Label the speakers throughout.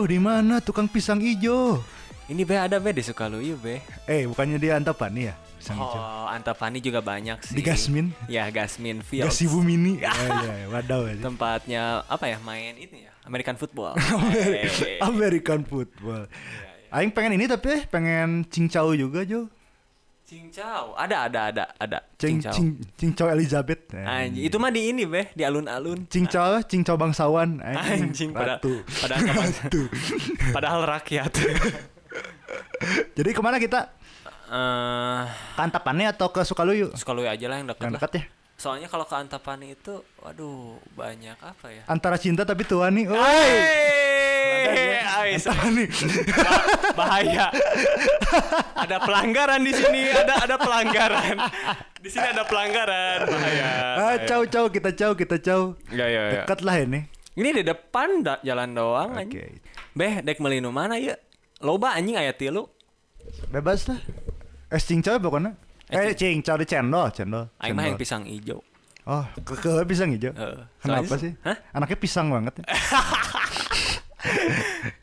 Speaker 1: Waduh, di mana tukang pisang hijau?
Speaker 2: Ini be ada be di Sukaluyu be.
Speaker 1: Eh, bukannya di Antapani ya? Pisang hijau.
Speaker 2: Oh, Antapani juga banyak sih.
Speaker 1: Di Gasmin?
Speaker 2: Ya, Gasmin Fields.
Speaker 1: Gasibu Mini. Ya, ya, wadaw aja.
Speaker 2: Tempatnya apa ya? Main itu ya. American football.
Speaker 1: Ameri-
Speaker 2: Eh,
Speaker 1: American football. Aing pengen ini tapi eh, pengen cincau juga Jo.
Speaker 2: Cincau. Ada ada ada ada.
Speaker 1: Cing,
Speaker 2: Cincau.
Speaker 1: cing, cincau Elizabeth. Eh,
Speaker 2: Anjing, itu mah di ini be, di alun-alun.
Speaker 1: Cincau, cincau bangsawan.
Speaker 2: Anjing pada
Speaker 1: ratu.
Speaker 2: padahal
Speaker 1: Ratu.
Speaker 2: padahal rakyat.
Speaker 1: Jadi ke mana kita?
Speaker 2: Eh,
Speaker 1: Ke Antapani atau ke Sukaluyu?
Speaker 2: Sukaluyu aja lah yang dekat
Speaker 1: Yang dekat ya.
Speaker 2: Soalnya kalau ke Antapani itu, waduh, banyak apa ya?
Speaker 1: Antara cinta tapi tua nih.
Speaker 2: Hey, Ais,
Speaker 1: Antapani.
Speaker 2: ba- bahaya. ada pelanggaran di sini, ada ada pelanggaran. Di sini ada pelanggaran, bahaya.
Speaker 1: Ah, cau cau kita cau kita cau.
Speaker 2: Ya ya ya.
Speaker 1: Dekat lah ini.
Speaker 2: Ini di depan da- jalan doang
Speaker 1: Oke.
Speaker 2: anjing. Beh, dek melinu mana ya? Loba anjing aya tilu.
Speaker 1: Bebas lah. Es cincau pokoknya. Eh cincau di cendol, cendol.
Speaker 2: Aing mah yang pisang ijo.
Speaker 1: Oh, ke, ke pisang hijau.
Speaker 2: Heeh.
Speaker 1: Kenapa sih?
Speaker 2: Hah?
Speaker 1: Anaknya pisang banget ya.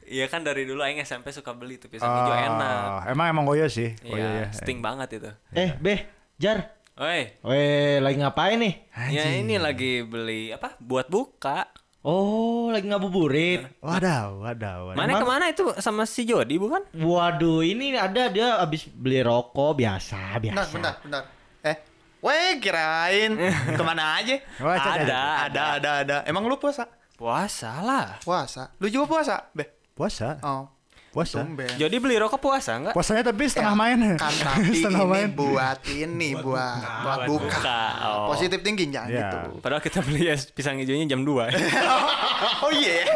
Speaker 2: Iya kan dari dulu aing SMP suka beli tuh pisang ijo enak.
Speaker 1: Emang emang goyo sih. Goyo
Speaker 2: Iya,
Speaker 1: ya.
Speaker 2: sting banget itu.
Speaker 3: Eh, Beh, Jar.
Speaker 2: Oi,
Speaker 3: Weh, lagi ngapain nih?
Speaker 2: ya ini lagi beli apa? Buat buka.
Speaker 3: Oh, lagi ngabuburit.
Speaker 1: Wadaw, wadaw, wadaw.
Speaker 2: Mana ke mana itu sama si Jody bukan?
Speaker 3: Waduh, ini ada dia habis beli rokok biasa, biasa.
Speaker 4: Bentar, bentar, bentar. Eh, weh kirain ke mana aja?
Speaker 1: Wah, cek,
Speaker 2: Ada.
Speaker 1: cek.
Speaker 4: Ada, ada, ada. Emang lu puasa?
Speaker 2: Puasa lah.
Speaker 4: Puasa. Lu juga puasa, Beh?
Speaker 1: Puasa.
Speaker 4: Oh.
Speaker 1: Puasa.
Speaker 4: Tumben.
Speaker 2: Jadi beli rokok puasa enggak?
Speaker 1: Puasanya tapi setengah
Speaker 4: Ya,
Speaker 1: main.
Speaker 4: Kan tapi
Speaker 1: setengah
Speaker 4: ini
Speaker 1: main.
Speaker 4: buat ini buat buat buka.
Speaker 2: Oh.
Speaker 4: Positif tinggi jangan
Speaker 1: Ya.
Speaker 4: gitu.
Speaker 2: Padahal kita beli es pisang hijaunya jam 2
Speaker 4: oh iya.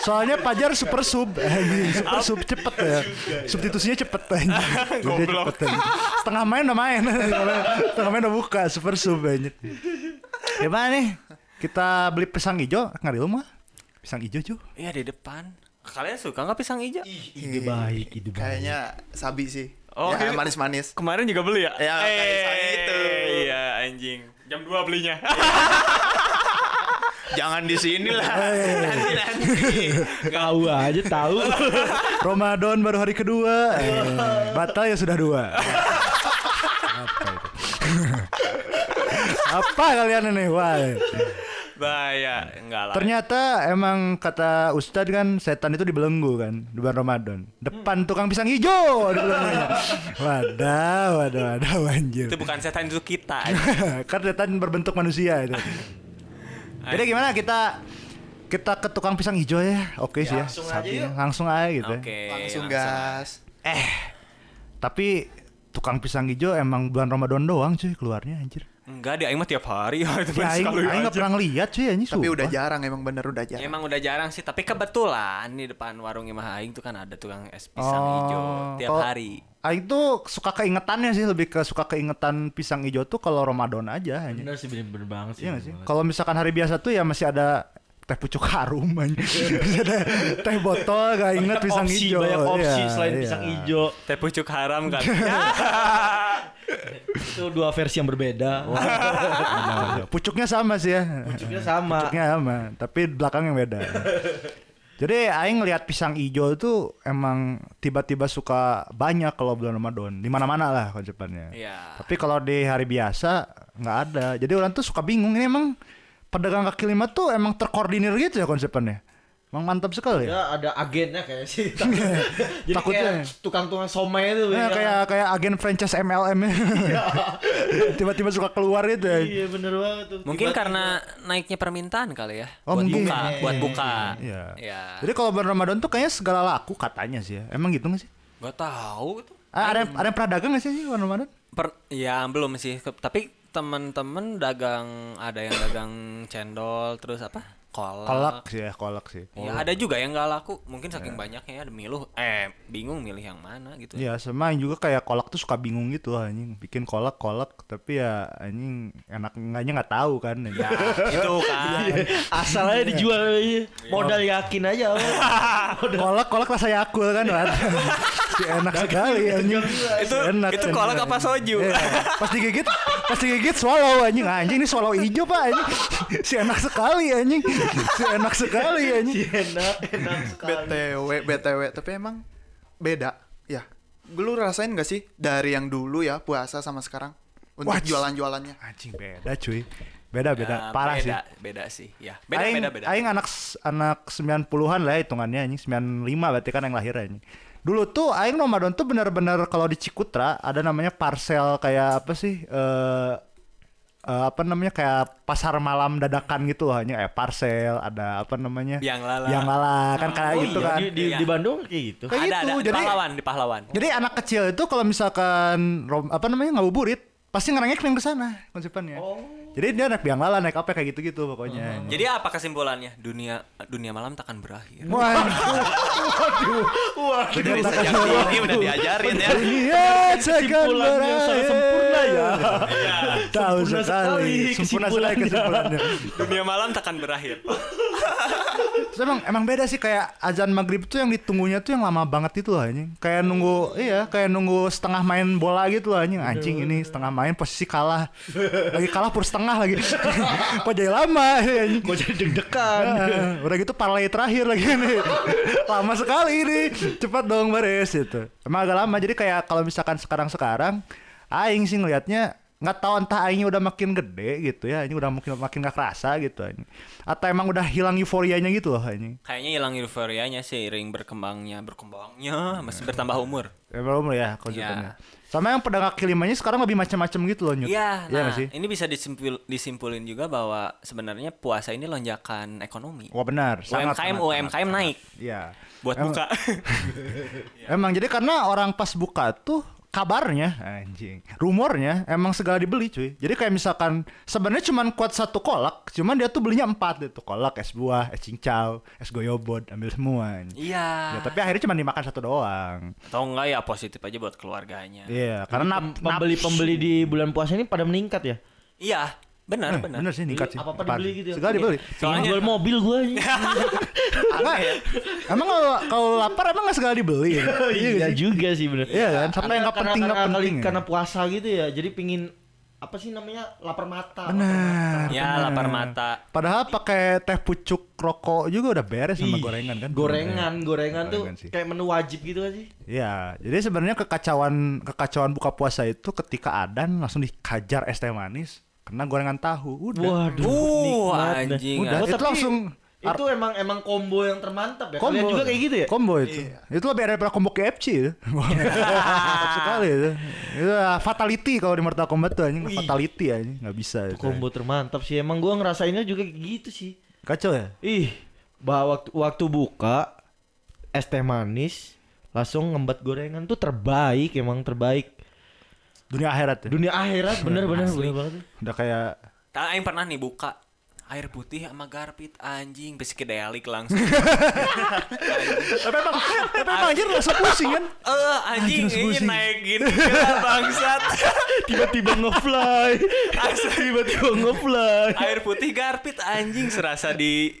Speaker 1: Soalnya Pajar super sub, anjing. super sub cepet ya. Substitusinya cepet. Dia
Speaker 2: Goblok.
Speaker 1: cepet. Setengah main udah main, setengah main udah buka super sub anjing. Gimana nih? Kita beli pisang hijau nggak di rumah? Pisang hijau cuy.
Speaker 2: Iya di depan. Kalian suka nggak pisang hijau?
Speaker 3: Ide baik, ide baik.
Speaker 4: Kayaknya sabi sih.
Speaker 2: Oh,
Speaker 4: ya, manis-manis.
Speaker 2: Kemarin juga beli ya?
Speaker 4: Ya, kayak pisang itu.
Speaker 2: Iya anjing. Jam 2 belinya.
Speaker 4: Jangan di sini lah. nanti nanti.
Speaker 3: Tahu aja tahu.
Speaker 1: Ramadan baru hari kedua. Eh, batal ya sudah dua. Apa itu? Apa kalian ini? Wah.
Speaker 2: Bahaya. Enggak lah.
Speaker 1: Ternyata emang kata Ustadz kan setan itu dibelenggu kan di bulan Ramadan. Depan tukang pisang hijau dibelenggunya. Wadah, wadah, wadah anjir.
Speaker 2: itu bukan setan itu kita.
Speaker 1: kan setan berbentuk manusia itu. Jadi gimana kita kita ke tukang pisang hijau ya? Oke sih ya.
Speaker 3: langsung aja yuk.
Speaker 1: Langsung aja gitu. ya.
Speaker 2: Oke.
Speaker 4: Langsung
Speaker 2: langsung.
Speaker 4: gas.
Speaker 1: Tapi tukang pisang hijau emang bulan Ramadan doang cuy keluarnya anjir.
Speaker 2: Enggak, dia aing mah tiap hari. Itu
Speaker 1: Ya aing aing nggak
Speaker 2: aja.
Speaker 1: pernah ngeliat cuy anjing
Speaker 4: Tapi udah
Speaker 1: sumpah.
Speaker 4: jarang emang bener udah
Speaker 2: Ya,
Speaker 4: jarang.
Speaker 2: emang udah jarang sih, tapi kebetulan di depan warung Imah Aing tuh kan ada tukang es pisang
Speaker 1: Oh,
Speaker 2: hijau tiap hari.
Speaker 1: Aing tuh suka keingetannya sih lebih ke suka keingetan pisang hijau tuh kalau Ramadan aja anjing.
Speaker 3: Bener sih bener, bener banget sih.
Speaker 1: Iya sih? Kalau misalkan hari biasa tuh ya masih ada teh pucuk harum ada teh botol gak inget
Speaker 3: Banyak
Speaker 1: pisang
Speaker 3: opsi,
Speaker 1: hijau.
Speaker 3: Banyak opsi
Speaker 1: Iya,
Speaker 3: selain
Speaker 1: iya.
Speaker 3: pisang hijau.
Speaker 2: Teh pucuk haram kan.
Speaker 3: Itu dua versi yang berbeda.
Speaker 1: Pucuknya sama sih ya.
Speaker 3: Pucuknya sama.
Speaker 1: Pucuknya sama, tapi belakang yang beda. Jadi aing ngelihat pisang hijau itu emang tiba-tiba suka banyak kalau bulan Ramadan. Di mana-mana lah konsepannya.
Speaker 2: Iya.
Speaker 1: Tapi kalau di hari biasa nggak ada. Jadi orang tuh suka bingung ini emang pedagang kaki lima tuh emang terkoordinir gitu ya konsepannya. Emang mantap sekali ya.
Speaker 3: Ya ada agennya kayak sih. Jadi
Speaker 1: Takutnya.
Speaker 3: kayak tukang-tukang somai itu.
Speaker 1: Nah,
Speaker 3: ya.
Speaker 1: kayak kayak agen franchise MLM -nya. Tiba-tiba suka keluar gitu ya.
Speaker 3: Iya bener banget tuh.
Speaker 2: Mungkin
Speaker 3: Tiba-tiba.
Speaker 2: karena naiknya permintaan kali ya.
Speaker 1: Oh,
Speaker 2: buat
Speaker 1: mungkin.
Speaker 2: buka, buat buka.
Speaker 1: Iya.
Speaker 2: Iya.
Speaker 1: Jadi kalau bulan Ramadan tuh kayaknya segala laku katanya sih ya. Emang gitu nggak sih?
Speaker 2: Gak tahu gitu.
Speaker 1: Ah, ada yang- ada yang pernah dagang nggak sih bulan Ramadan?
Speaker 2: Per, ya belum sih. Tapi teman-teman dagang ada yang dagang cendol terus apa? Kolak.
Speaker 1: Kolak sih ya, kolak sih.
Speaker 2: Ya ada juga yang nggak laku. Mungkin saking banyaknya ya demi lu eh bingung milih yang mana gitu.
Speaker 1: Iya, sama yang juga kayak kolak tuh suka bingung gitu anjing. Bikin kolak kolak tapi ya anjing enak enggaknya nggak tahu kan.
Speaker 2: Ya, itu kan.
Speaker 3: asal aja dijual iya. modal yakin aja.
Speaker 1: kolak kolak rasa Yakult kan. Si enak sekali anjing.
Speaker 2: itu
Speaker 1: Enak,
Speaker 2: itu kolak apa soju?
Speaker 1: Iya. Pas digigit Pas digigit swallow anjing anjing ini swallow hijau pak anjing si enak sekali anjing si enak sekali anjing
Speaker 3: enak enak sekali
Speaker 4: BTW, BTW, tapi emang beda. Ya. Lu rasain gak sih dari yang dulu ya puasa sama sekarang untuk
Speaker 1: Wah,
Speaker 4: jualan-jualannya?
Speaker 1: anjing beda cuy beda beda
Speaker 2: Ya,
Speaker 1: parah
Speaker 2: beda,
Speaker 1: sih
Speaker 2: Beda sih. Ya. Beda
Speaker 1: aing,
Speaker 2: beda beda.
Speaker 1: aing anak anak 90-an lah ya hitungannya anjing 95 berarti kan yang lahir anjing dulu tuh aing Ramadan tuh benar-benar kalau di Cikutra ada namanya parcel kayak apa sih eh eh, apa namanya kayak pasar malam dadakan gitu loh hanya eh parcel ada apa namanya
Speaker 2: Biang lala.
Speaker 1: Biang lala kan kayak
Speaker 3: oh
Speaker 1: gitu
Speaker 3: iya
Speaker 1: kan
Speaker 3: di, di,
Speaker 2: Iya.
Speaker 3: di Bandung kayak gitu
Speaker 1: Kayak
Speaker 2: ada
Speaker 1: gitu,
Speaker 2: ada di
Speaker 1: jadi-
Speaker 2: pahlawan di pahlawan.
Speaker 1: jadi anak kecil itu kalau misalkan rom- apa namanya ngabuburit pasti ngerengek yang ke sana konsepannya jadi dia naik biang lala naik apa kayak gitu-gitu pokoknya
Speaker 2: Jadi apa kesimpulannya? Dunia dunia malam takkan berakhir.
Speaker 1: Wah,
Speaker 2: Dari
Speaker 1: takkan
Speaker 2: sejak
Speaker 1: berakhir.
Speaker 2: dini udah diajarin ya.
Speaker 1: Dunia takkan
Speaker 3: Kesimpulan yang sangat sempurna ya.
Speaker 1: Tahu
Speaker 3: Sempurna
Speaker 1: sekali.
Speaker 3: sekali
Speaker 1: Sempurna sekali
Speaker 3: kesimpulannya.
Speaker 2: Dunia malam takkan berakhir.
Speaker 1: Terus emang emang beda sih kayak azan maghrib tuh yang ditunggunya tuh yang lama banget itu loh anjing. Kayak nunggu iya kayak nunggu setengah main bola gitu loh anjing. Anjing ini setengah main posisi kalah. Lagi kalah pur setengah lagi. Kok jadi lama? Ya.
Speaker 3: Kok jadi deg-degan?
Speaker 1: Ah, udah gitu parlay terakhir lagi nih lama sekali ini. Cepat dong baris itu emang agak lama. Jadi kayak kalau misalkan sekarang-sekarang aing sih ngelihatnya nggak tahu entah aingnya udah makin gede gitu ya. Ini udah makin makin gak kerasa gitu anjing. atau emang udah hilang euforianya gitu loh anjing
Speaker 2: Kayaknya hilang euforianya seiring berkembangnya berkembangnya masih bertambah umur.
Speaker 1: ya belum ya konsepnya sama yang pedagang kaki limanya sekarang lebih macam-macam gitu loh Nyut.
Speaker 2: Iya,
Speaker 1: Iya
Speaker 2: nah
Speaker 1: sih
Speaker 2: ini bisa disimpul, disimpulin juga bahwa sebenarnya puasa ini lonjakan ekonomi.
Speaker 1: wah benar sangat,
Speaker 2: UMKM
Speaker 1: sangat,
Speaker 2: UMKM
Speaker 1: sangat,
Speaker 2: naik
Speaker 1: iya
Speaker 2: buat
Speaker 1: Emang-
Speaker 2: buka.
Speaker 1: Emang jadi karena orang pas buka tuh kabarnya anjing rumornya emang segala dibeli cuy jadi kayak misalkan sebenarnya cuman kuat satu kolak cuman dia tuh belinya empat itu kolak es buah es cincau es goyobot ambil semua anjing.
Speaker 2: Iya.
Speaker 1: ya tapi akhirnya cuma dimakan satu doang
Speaker 2: Atau enggak ya positif aja buat keluarganya.
Speaker 1: iya karena
Speaker 3: Pembeli-pembeli di bulan puasa ini pada meningkat ya
Speaker 2: Iya, benar
Speaker 1: Eh,
Speaker 2: benar.
Speaker 1: sih ningkat sih
Speaker 3: Apa-apa
Speaker 1: Apaan?
Speaker 3: dibeli gitu ya?
Speaker 1: segala dibeli
Speaker 3: Pengen
Speaker 2: Soalnya-
Speaker 3: jual mobil gue
Speaker 1: Enggak, emang kalau kalau lapar emang nggak segala dibeli ya?
Speaker 3: Iya
Speaker 1: nggak sih?
Speaker 3: juga sih bener
Speaker 1: Iya kan, sampai yang
Speaker 3: Karena-
Speaker 1: penting
Speaker 3: karena-
Speaker 1: penting. ya.
Speaker 3: Karena puasa gitu ya Jadi pingin Apa sih namanya Lapar mata
Speaker 1: Benar.
Speaker 2: Ya,
Speaker 1: benar.
Speaker 2: lapar mata.
Speaker 1: Padahal pakai teh pucuk rokok juga udah beres sama
Speaker 3: Ih,
Speaker 1: gorengan kan.
Speaker 3: Gorengan Gorengan tuh
Speaker 1: Gorengan sih.
Speaker 3: Kayak menu wajib gitu kan sih
Speaker 1: Iya, jadi sebenarnya kekacauan kekacauan buka puasa itu ketika adan langsung dikajar es teh manis kena gorengan tahu. Udah.
Speaker 3: Waduh
Speaker 2: Uh, anjing.
Speaker 1: Udah,
Speaker 3: Oh,
Speaker 1: itu langsung
Speaker 3: Itu emang emang combo yang termantap ya Kalian juga kayak gitu ya
Speaker 1: Combo itu. Itu lebih daripada combo KFC ya. Mantap sekali itu. Itu uh, fatality kalau di Mortal Kombat tuh anjing fatality anjing nggak bisa itu.
Speaker 3: Combo termantap sih Emang gua ngerasainnya juga kayak gitu sih
Speaker 1: Kacau ya?
Speaker 3: Ih, bahwa waktu waktu buka es teh manis langsung ngembat gorengan tuh terbaik emang terbaik
Speaker 1: Dunia akhirat ya.
Speaker 3: dunia akhirat bener bener
Speaker 2: Asli.
Speaker 3: bener banget
Speaker 1: Udah kayak
Speaker 2: Tak aing pernah nih buka air putih sama garpit anjing psikedelik langsung.
Speaker 1: tapi emang tapi emang anjir langsung pusing kan?
Speaker 2: Eh anjing
Speaker 1: Anjing,
Speaker 2: ini naikin gila bangsat.
Speaker 3: tiba-tiba ngefly tiba-tiba ngefly
Speaker 2: air putih garpit anjing serasa di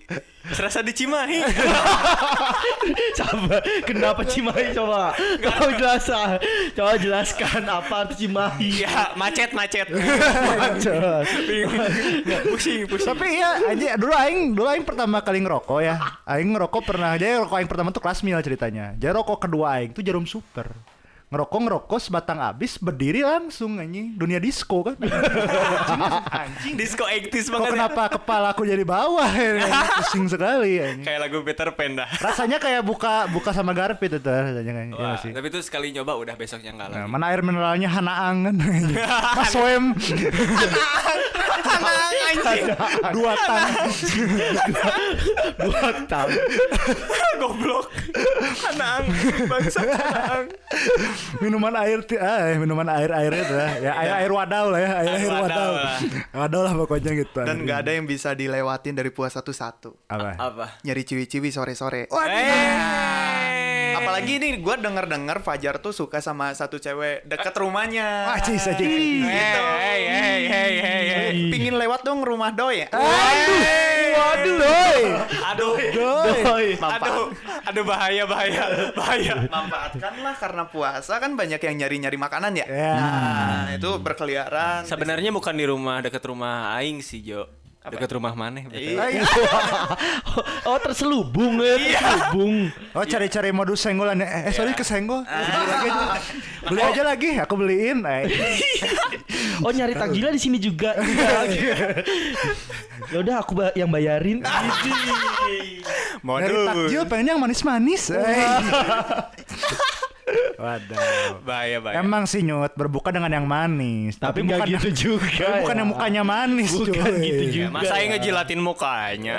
Speaker 2: serasa di Cimahi.
Speaker 3: coba kenapa Cimahi coba kau jelaskan coba jelaskan apa arti Cimahi
Speaker 2: ya macet macet.
Speaker 3: Macet.
Speaker 2: Pusing pusing.
Speaker 1: Tapi iya aja dulu aing dulu aing pertama kali ngerokok ya. Aing ngerokok pernah jadi rokok aing pertama tuh kelas mil ceritanya. Jadi rokok kedua aing tuh jarum super. Ngerokok ngerokok sebatang abis berdiri langsung anjing dunia disco kan. anjing, anjing.
Speaker 2: Disco 80s
Speaker 1: Kok
Speaker 2: banget. ya.
Speaker 1: kenapa kepala aku jadi bawah ya? Pusing sekali anjing.
Speaker 2: Kayak lagu Peter Pan dah.
Speaker 1: Rasanya kayak buka buka sama garpit itu rasanya kan. Nggak sih.
Speaker 2: tapi itu sekali nyoba udah besoknya enggak
Speaker 1: Nah,
Speaker 2: lagi.
Speaker 1: mana air mineralnya hanaang kan. Mas Wem dua tang.
Speaker 3: dua tahun
Speaker 2: Goblok. Anang, bangsa anang.
Speaker 1: minuman air ah, minuman air air itu ya, ya air air wadau lah ya air air
Speaker 2: Air
Speaker 1: wadau
Speaker 2: wadau lah.
Speaker 1: wadau lah pokoknya gitu
Speaker 4: Dan nggak ada yang bisa dilewatin dari puasa tuh satu.
Speaker 1: apa
Speaker 2: Apa?
Speaker 4: Nyari ciwi-ciwi sore-sore.
Speaker 2: Eh.
Speaker 4: Apalagi ini gue denger-denger Fajar tuh suka sama satu cewek deket rumahnya.
Speaker 1: wah cis aja
Speaker 2: Hey, hey, hey, hey, hey.
Speaker 4: Pingin lewat dong rumah doi ya?
Speaker 1: aduh
Speaker 3: Waduh.
Speaker 2: Aduh.
Speaker 3: Doi.
Speaker 2: Aduh. Aduh bahaya bahaya bahaya.
Speaker 4: Manfaatkanlah karena puasa kan banyak yang nyari-nyari makanan ya.
Speaker 1: Ya.
Speaker 4: Nah, itu berkeliaran.
Speaker 2: Sebenarnya bukan di rumah dekat rumah aing sih, Jo. Dekat rumah mana?
Speaker 4: Iya.
Speaker 3: oh terselubung ya, terselubung.
Speaker 1: Oh cari-cari modus senggolan ya. Eh, eh, sorry kesenggol. Beli lagi aja. Beli aja lagi, aku beliin. Eh.
Speaker 3: Oh nyari takjilnya di sini juga. ya udah aku ba- yang bayarin.
Speaker 2: Modus.
Speaker 1: takjil pengennya yang manis-manis. Waduh.
Speaker 2: Bahaya bahaya.
Speaker 1: Emang sih nyut berbuka dengan yang manis,
Speaker 3: Tapi nggak
Speaker 1: bukan
Speaker 3: gitu juga.
Speaker 1: tapi bukan
Speaker 3: ya.
Speaker 1: yang mukanya manis,
Speaker 3: Bukan
Speaker 1: cuy.
Speaker 3: gitu
Speaker 2: Ya,
Speaker 3: juga.
Speaker 2: masa aing ngejilatin mukanya.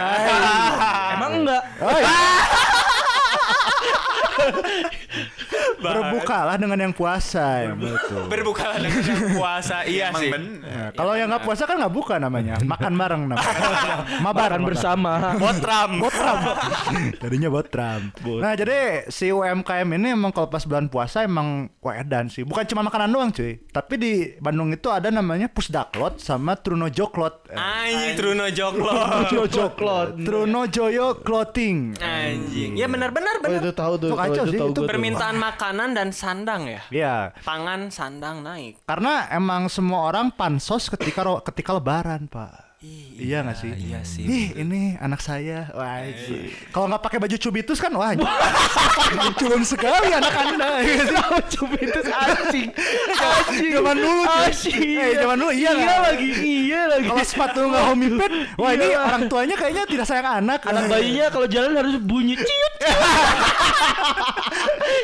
Speaker 3: Emang enggak?
Speaker 1: Berbukalah dengan yang puasa ya betul.
Speaker 2: Berbuka dengan yang puasa. Iya
Speaker 4: Emang
Speaker 2: sih.
Speaker 1: Ya, kalau yang nggak puasa kan nggak buka namanya, makan bareng namanya. Mabar
Speaker 3: Makan bersama.
Speaker 2: Botram.
Speaker 1: Botram. Jadinya botram. Nah, jadi si UMKM ini emang kalau pas bulan puasa emang wedan sih. Bukan cuma makanan doang, cuy. Tapi di Bandung itu ada namanya Pusdaklot sama Truno Joklot.
Speaker 2: Anjing Truno Joklo.
Speaker 3: Truno Joklot.
Speaker 1: Truno Joyo Clothing.
Speaker 2: Anjing. Ya benar-benar
Speaker 3: Oh
Speaker 2: benar.
Speaker 3: itu tahu tuh.
Speaker 1: Itu kacau
Speaker 3: itu
Speaker 1: sih,
Speaker 3: tahu
Speaker 1: itu
Speaker 3: gua tuh.
Speaker 2: Makanan dan sandang ya.
Speaker 1: Ya,
Speaker 2: Pangan sandang naik.
Speaker 1: karena emang semua orang pansos ketika ketika lebaran, Pak. Iya nggak sih?
Speaker 2: Iya sih.
Speaker 1: Ih, ini anak saya. Wah, ini. kalau nggak pakai baju cubitus kan wah. Culun sekali anak Anda. Iya?
Speaker 3: Cubitus anjing. Anjing.
Speaker 1: Zaman dulu.
Speaker 3: Anjing.
Speaker 1: Eh, zaman dulu iya
Speaker 3: Iya lagi. Iya lagi.
Speaker 1: Kalau sepatu nggak homie pad, wah ini
Speaker 3: Iya.
Speaker 1: orang tuanya kayaknya tidak sayang anak.
Speaker 3: Anak bayinya kalau jalan harus bunyi ciut.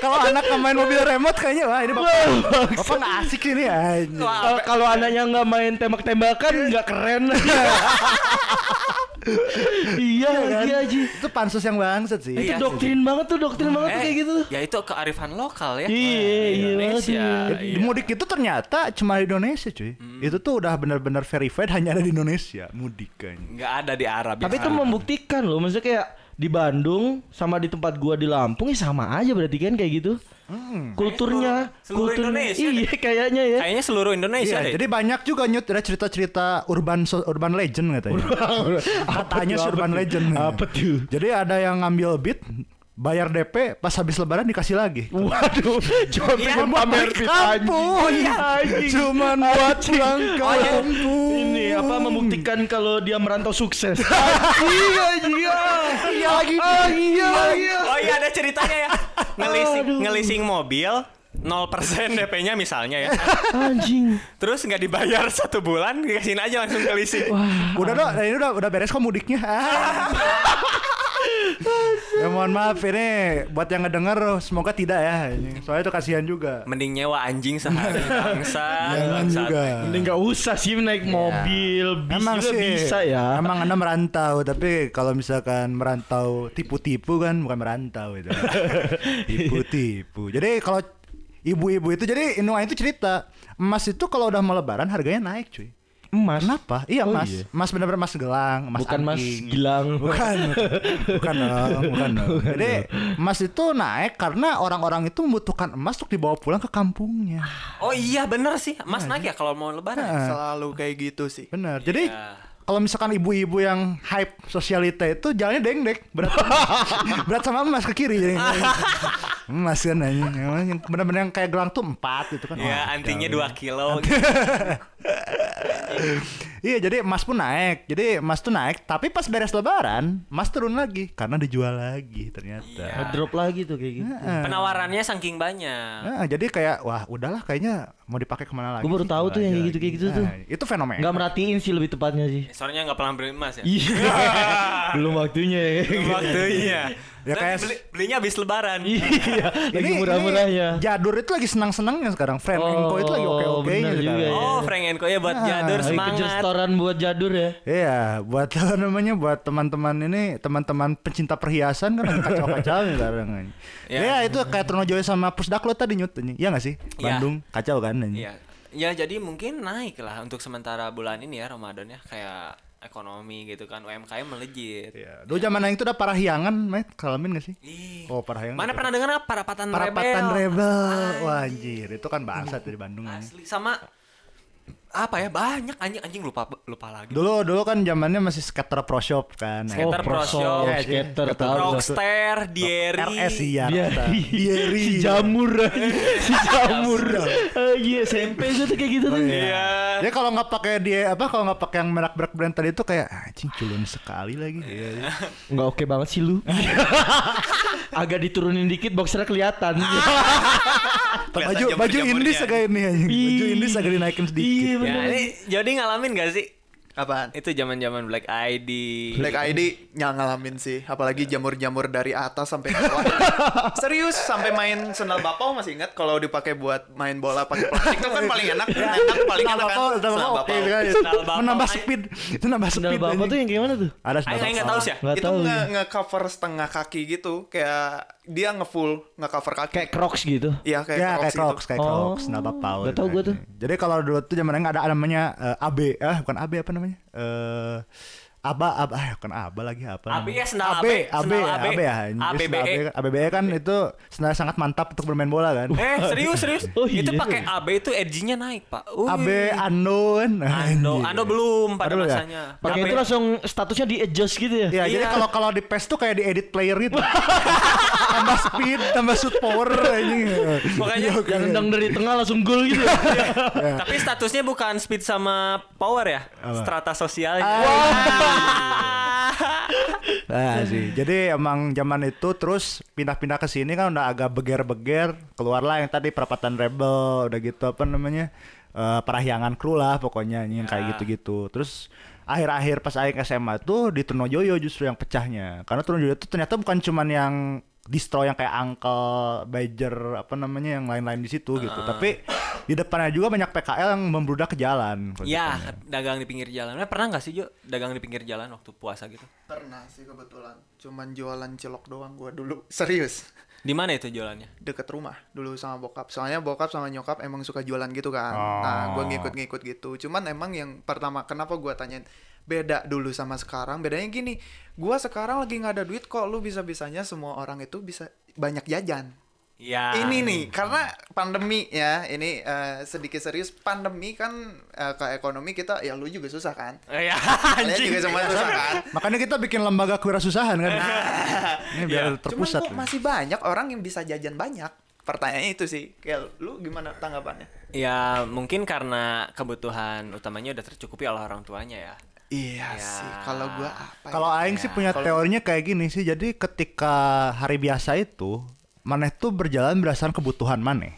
Speaker 1: Kalau anak main mobil remote kayaknya wah ini bapak, bapak nggak asik ini
Speaker 3: Kalau anaknya nggak main tembak-tembakan nggak keren. Iya lagi aja.
Speaker 1: Itu pansus yang bangsat sih.
Speaker 3: Itu
Speaker 2: Iya,
Speaker 3: doktrin banget tuh, doktrin banget tuh
Speaker 2: Eh,
Speaker 3: kayak gitu.
Speaker 2: Ya itu kearifan lokal ya.
Speaker 3: Iya, iya
Speaker 2: Indonesia.
Speaker 3: banget,
Speaker 1: Di
Speaker 2: Iya.
Speaker 1: mudik itu ternyata cuma di Indonesia cuy. Itu tuh udah benar-benar verified hanya ada di Indonesia mudik kayaknya.
Speaker 2: Nggak ada di Arab.
Speaker 3: Tapi itu membuktikan loh, maksudnya kayak di Bandung sama di tempat gua di Lampung ya sama aja berarti kan kayak gitu. Kulturnya,
Speaker 2: Seluruh
Speaker 3: kultur
Speaker 2: Indonesia
Speaker 3: Iya, kayaknya ya.
Speaker 2: Kayaknya seluruh Indonesia
Speaker 1: Iya,
Speaker 2: deh.
Speaker 1: jadi banyak juga nyut ada cerita-cerita urban urban legend katanya. Katanya sih urban legend.
Speaker 3: Apa tuh?
Speaker 1: Jadi ada yang ngambil beat bayar DP pas habis lebaran dikasih lagi.
Speaker 3: Waduh, cuma pengen pamer fit
Speaker 1: kampung.
Speaker 3: anjing.
Speaker 1: Cuman buat pulang
Speaker 3: Oh, iya.
Speaker 1: kampung.
Speaker 3: Ini apa membuktikan kalau dia merantau sukses. Anjing. ah.
Speaker 1: Iya lagi.
Speaker 3: Iya, iya.
Speaker 2: Oh iya ada ceritanya ya. Ngelising, ngelising mobil 0% DP-nya misalnya ya.
Speaker 3: Anjing.
Speaker 2: Terus nggak dibayar satu bulan, dikasihin aja langsung ke leasing.
Speaker 1: Udah dong, ini udah udah beres kok mudiknya. Ya mohon maaf ini buat yang ngedenger semoga tidak ya. Soalnya itu kasihan juga.
Speaker 2: Mending nyewa anjing sehari bangsa.
Speaker 1: Jangan juga.
Speaker 3: Mending nggak usah sih naik mobil, bis
Speaker 1: Emang
Speaker 3: juga
Speaker 1: sih
Speaker 3: bisa ya.
Speaker 1: Emang anda merantau tapi kalau misalkan merantau tipu-tipu kan bukan merantau itu. Tipu-tipu. Jadi kalau ibu-ibu itu jadi Inua itu cerita emas itu kalau udah mau lebaran harganya naik cuy.
Speaker 3: Emas.
Speaker 1: Kenapa? Iya
Speaker 3: Oh,
Speaker 1: emas.
Speaker 3: iya.
Speaker 1: Emas benar-benar emas gelang, emas
Speaker 3: Bukan Mas. Gilang.
Speaker 1: Bukan, bukan dong, bukan dong. Jadi emas itu naik karena orang-orang itu membutuhkan emas untuk dibawa pulang ke kampungnya.
Speaker 2: Oh iya bener sih. Mas naik ya kalau mau lebaran.
Speaker 4: Selalu kayak gitu sih.
Speaker 1: Benar. Jadi
Speaker 2: Iya.
Speaker 1: kalau misalkan ibu-ibu yang hype sosialita itu jalannya dengdek berat berat sama emas ke kiri jadi emas kan. Emang yang benar-benar yang kayak gelang tuh empat gitu kan
Speaker 2: Ya
Speaker 1: Wah,
Speaker 2: antinya. 2 kilo.
Speaker 1: iya jadi emas pun naik jadi emas tuh naik tapi pas beres lebaran emas turun lagi karena dijual lagi ternyata
Speaker 2: Iya.
Speaker 3: Drop lagi tuh kayak gitu.
Speaker 2: Penawarannya saking banyak.
Speaker 1: Nah, jadi kayak wah udahlah kayaknya mau dipakai ke mana lagi?
Speaker 3: Gua baru tahu tuh yang kayak gitu- kayak gitu tuh.
Speaker 1: Nah, itu fenomena.
Speaker 3: Nggak merhatiin sih lebih tepatnya sih.
Speaker 2: Soalnya nggak pernah beli emas ya.
Speaker 3: Iya. Belum waktunya ya.
Speaker 2: Waktunya.
Speaker 1: Ya,
Speaker 2: Dan
Speaker 1: kayak-
Speaker 2: beli- belinya habis lebaran.
Speaker 3: Iya, lagi murah-murahnya.
Speaker 1: Jadur itu lagi senang-senangnya sekarang. Friend
Speaker 3: Oh,
Speaker 1: Enko itu lagi oke-oke
Speaker 3: juga
Speaker 1: sekarang.
Speaker 3: ya.
Speaker 2: Oh, Frank Enko ya buat
Speaker 1: Ah,
Speaker 2: jadur semangat.
Speaker 3: kerja setoran buat jadur ya.
Speaker 1: Iya, buat apa namanya buat teman-teman ini, teman-teman pencinta perhiasan kan lagi kacau-kacau nih sekarang.
Speaker 2: Ya.
Speaker 1: Ya. itu kayak Trono Joy sama Pusdaklo tadi nyut. Iya gak sih? Bandung kacau kan.
Speaker 2: Iya. Ya jadi mungkin naik lah untuk sementara bulan ini ya Ramadan ya kayak ekonomi gitu kan UMKM melejit.
Speaker 1: Iya. Dulu zaman yang itu udah parahiangan, Met. Kalamin gak sih?
Speaker 2: Ih.
Speaker 1: Oh, parahiangan.
Speaker 2: Mana pernah dengar apa parapatan,
Speaker 1: Parapatan
Speaker 2: rebel?
Speaker 1: Rebel. Wah, anjir, itu kan bangsat dari Bandung.
Speaker 2: Asli sama apa ya banyak anjing anjing lupa lupa lagi.
Speaker 1: Dulu dulu kan zamannya masih skater pro shop kan.
Speaker 2: Skater Pro Shop,
Speaker 1: Iya,
Speaker 3: skater.
Speaker 2: Rockstar, Dieri.
Speaker 1: RS iya. Dieri.
Speaker 3: si jamur si jamur. Eh, Iya SMP itu tuh kayak gitu tuh.
Speaker 2: Iya.
Speaker 1: Ya kalau nggak pakai dia apa kalau nggak pakai yang merek merek brand tadi itu kayak anjing culun sekali lagi.
Speaker 2: Iya.
Speaker 3: Nggak oke banget sih lu. Agak diturunin dikit boxernya kelihatan.
Speaker 1: baju baju indis agak ini. Baju indis agak dinaikin
Speaker 3: Iya,
Speaker 1: sedikit.
Speaker 3: Bener.
Speaker 2: Ya, ini jadi ngalamin gak sih?
Speaker 4: Apaan?
Speaker 2: Itu zaman-zaman Black ID.
Speaker 4: Black ID yang ngalamin sih, apalagi jamur-jamur dari atas sampai bawah. Serius sampai main sendal bapau masih ingat kalau dipakai buat main bola pakai plastik itu kan paling enak, enak paling
Speaker 1: Sendal
Speaker 4: enak kan.
Speaker 1: bapau, sendal
Speaker 4: Sendal
Speaker 1: bapau,
Speaker 4: bapau.
Speaker 1: kan.
Speaker 2: Sendal bapau.
Speaker 1: Menambah speed. Itu nambah
Speaker 3: Sendal
Speaker 1: speed.
Speaker 3: bapak
Speaker 1: anjing.
Speaker 3: tuh yang kayak mana tuh?
Speaker 1: Ada sendal
Speaker 2: aing nggak tahu sih ya.
Speaker 3: Nggak
Speaker 4: itu nge-cover setengah kaki gitu, kayak dia nge-full nge-cover kaki.
Speaker 3: Kayak Crocs gitu.
Speaker 4: Iya kayak
Speaker 1: ya
Speaker 4: Crocs
Speaker 1: kayak
Speaker 4: gitu.
Speaker 1: Crocs, kayak
Speaker 3: Oh.
Speaker 1: Crocs, sendal bapau.
Speaker 3: Nggak tahu gua tuh.
Speaker 1: Jadi kalau dulu tuh zamannya nggak ada namanya eh, AB, eh bukan AB apa namanya? Eh Aba, aba, ah, bukan aba lagi apa?
Speaker 2: AB
Speaker 1: namanya?
Speaker 2: ya, sendal
Speaker 1: AB,
Speaker 2: AB,
Speaker 1: AB,
Speaker 2: sendal
Speaker 1: ya, ya. Jadi
Speaker 2: ABBE.
Speaker 1: kan itu sendal sangat mantap untuk bermain bola kan.
Speaker 2: Eh serius serius.
Speaker 3: Oh,
Speaker 2: Itu
Speaker 3: iya.
Speaker 2: pakai AB itu edgy-nya naik pak. Uy.
Speaker 1: AB Ando kan.
Speaker 2: Ando,
Speaker 1: Anjing.
Speaker 2: Ando belum pada
Speaker 1: ya?
Speaker 2: masanya.
Speaker 3: Pakai
Speaker 2: AB
Speaker 3: itu langsung statusnya di adjust gitu ya.
Speaker 1: Ya, jadi
Speaker 2: Iya.
Speaker 1: kalau kalau di PES tuh kayak di edit player gitu. tambah speed, tambah shoot power anjing.
Speaker 2: Makanya
Speaker 1: Iya,
Speaker 3: Yang nendang dari tengah langsung gol gitu. ya.
Speaker 2: Tapi statusnya bukan speed sama power ya, strata sosialnya.
Speaker 1: Nah sih, jadi emang zaman itu terus pindah-pindah ke sini kan udah agak beger-beger, keluarlah yang tadi perapatan rebel, udah gitu apa namanya, eh parahyangan kru lah pokoknya yang kayak gitu-gitu. Terus akhir-akhir pas Aing SMA tuh di Trunojoyo justru yang pecahnya, karena Trunojoyo itu ternyata bukan cuman yang distro yang kayak Uncle, Badger, apa namanya yang lain-lain di situ gitu, tapi di depannya juga banyak PKL yang membludak ke jalan.
Speaker 2: Ya, dagang di pinggir jalan. Eh, pernah nggak sih Jo dagang di pinggir jalan waktu puasa gitu?
Speaker 4: Pernah sih kebetulan. Cuman jualan cilok doang gua dulu. Serius.
Speaker 2: Di mana itu jualannya?
Speaker 4: Deket rumah dulu sama bokap. Soalnya bokap sama nyokap emang suka jualan gitu kan.
Speaker 1: Oh.
Speaker 4: Nah, gua ngikut-ngikut gitu. Cuman emang yang pertama kenapa gua tanyain beda dulu sama sekarang bedanya gini gua sekarang lagi nggak ada duit kok lu bisa bisanya semua orang itu bisa banyak jajan
Speaker 2: Ya.
Speaker 4: ini nih karena pandemi ya ini eh, sedikit serius pandemi kan eh, ke ekonomi kita ya lu juga susah kan
Speaker 2: ya, anjing.
Speaker 4: juga semua susah kan
Speaker 1: Makanya kita bikin lembaga kewirausahaan kan. Ini biar
Speaker 2: Iya.
Speaker 1: terpusat.
Speaker 4: Cuman kok masih banyak orang yang bisa jajan banyak. Pertanyaannya itu sih. Kayak lu gimana tanggapannya?
Speaker 2: Ya mungkin karena kebutuhan utamanya udah tercukupi oleh orang tuanya ya.
Speaker 4: Iya
Speaker 2: Ya.
Speaker 4: sih. Kalau gua apa?
Speaker 1: Kalau
Speaker 4: ya?
Speaker 1: aing sih punya
Speaker 4: Kalau-
Speaker 1: teorinya kayak gini sih. Jadi ketika hari biasa itu maneh tuh berjalan berdasarkan kebutuhan maneh.